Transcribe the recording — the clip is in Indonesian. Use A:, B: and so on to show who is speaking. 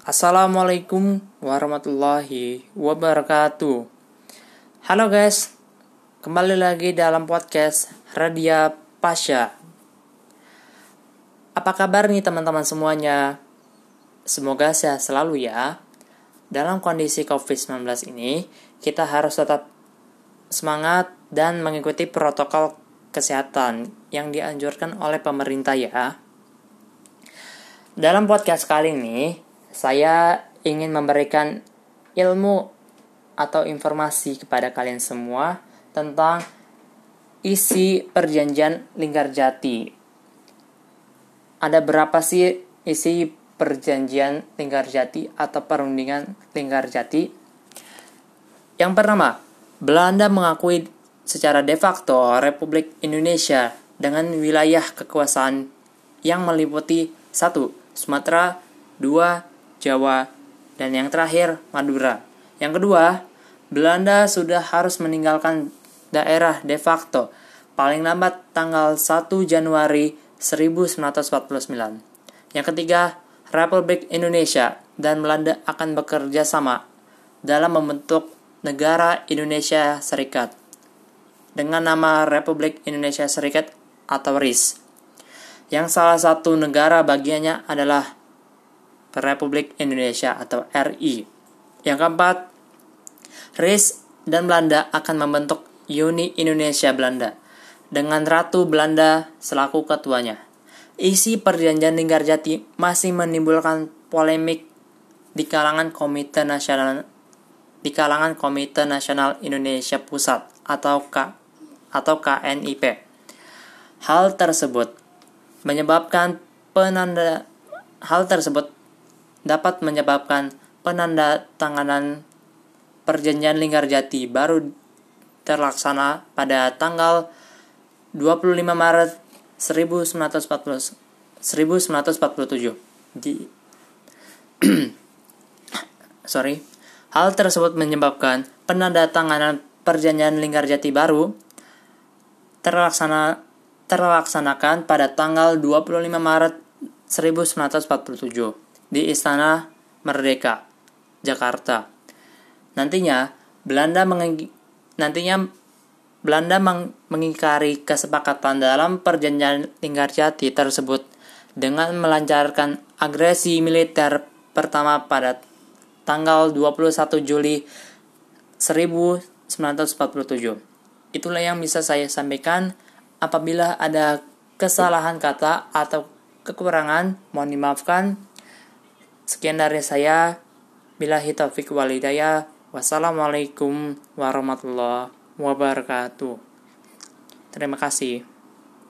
A: Assalamualaikum warahmatullahi wabarakatuh. Halo guys, kembali lagi dalam podcast Radia Pasha. Apa kabar nih teman-teman semuanya? Semoga sehat selalu ya. Dalam kondisi COVID-19 ini, kita harus tetap semangat dan mengikuti protokol kesehatan yang dianjurkan oleh pemerintah ya. Dalam podcast kali ini, saya ingin memberikan ilmu atau informasi kepada kalian semua tentang isi perjanjian Linggarjati. Ada berapa sih isi perjanjian Linggarjati atau perundingan Linggarjati? Yang pertama, Belanda mengakui secara de facto Republik Indonesia dengan wilayah kekuasaan yang meliputi satu Sumatera, dua Jawa, dan yang terakhir Madura. Yang kedua, Belanda sudah harus meninggalkan daerah de facto paling lambat tanggal 1 Januari 1949. Yang ketiga, Republik Indonesia dan Belanda akan bekerja sama dalam membentuk negara Indonesia Serikat dengan nama Republik Indonesia Serikat atau RIS. Yang salah satu negara bagiannya adalah Republik Indonesia atau RI. Yang keempat, RIS dan Belanda akan membentuk Uni Indonesia Belanda dengan Ratu Belanda selaku ketuanya. Isi perjanjian Linggarjati masih menimbulkan polemik di kalangan Komite Nasional di kalangan Komite Nasional Indonesia Pusat atau K atau KNIP. Hal tersebut menyebabkan penanda hal tersebut dapat menyebabkan penanda tanganan perjanjian Linggarjati baru terlaksana pada tanggal 25 Maret 1940, 1947 di sorry. Hal tersebut menyebabkan penandatanganan perjanjian Linggarjati baru terlaksana terlaksanakan pada tanggal 25 Maret 1947 di Istana Merdeka, Jakarta. Nantinya Belanda meng nantinya Belanda meng mengingkari kesepakatan dalam perjanjian Linggarjati tersebut dengan melancarkan agresi militer pertama pada tanggal 21 Juli 1947. Itulah yang bisa saya sampaikan. Apabila ada kesalahan kata atau kekurangan, mohon dimaafkan. Sekian dari saya. Bilahi taufik walidayah. Wassalamualaikum warahmatullahi wabarakatuh. Terima kasih.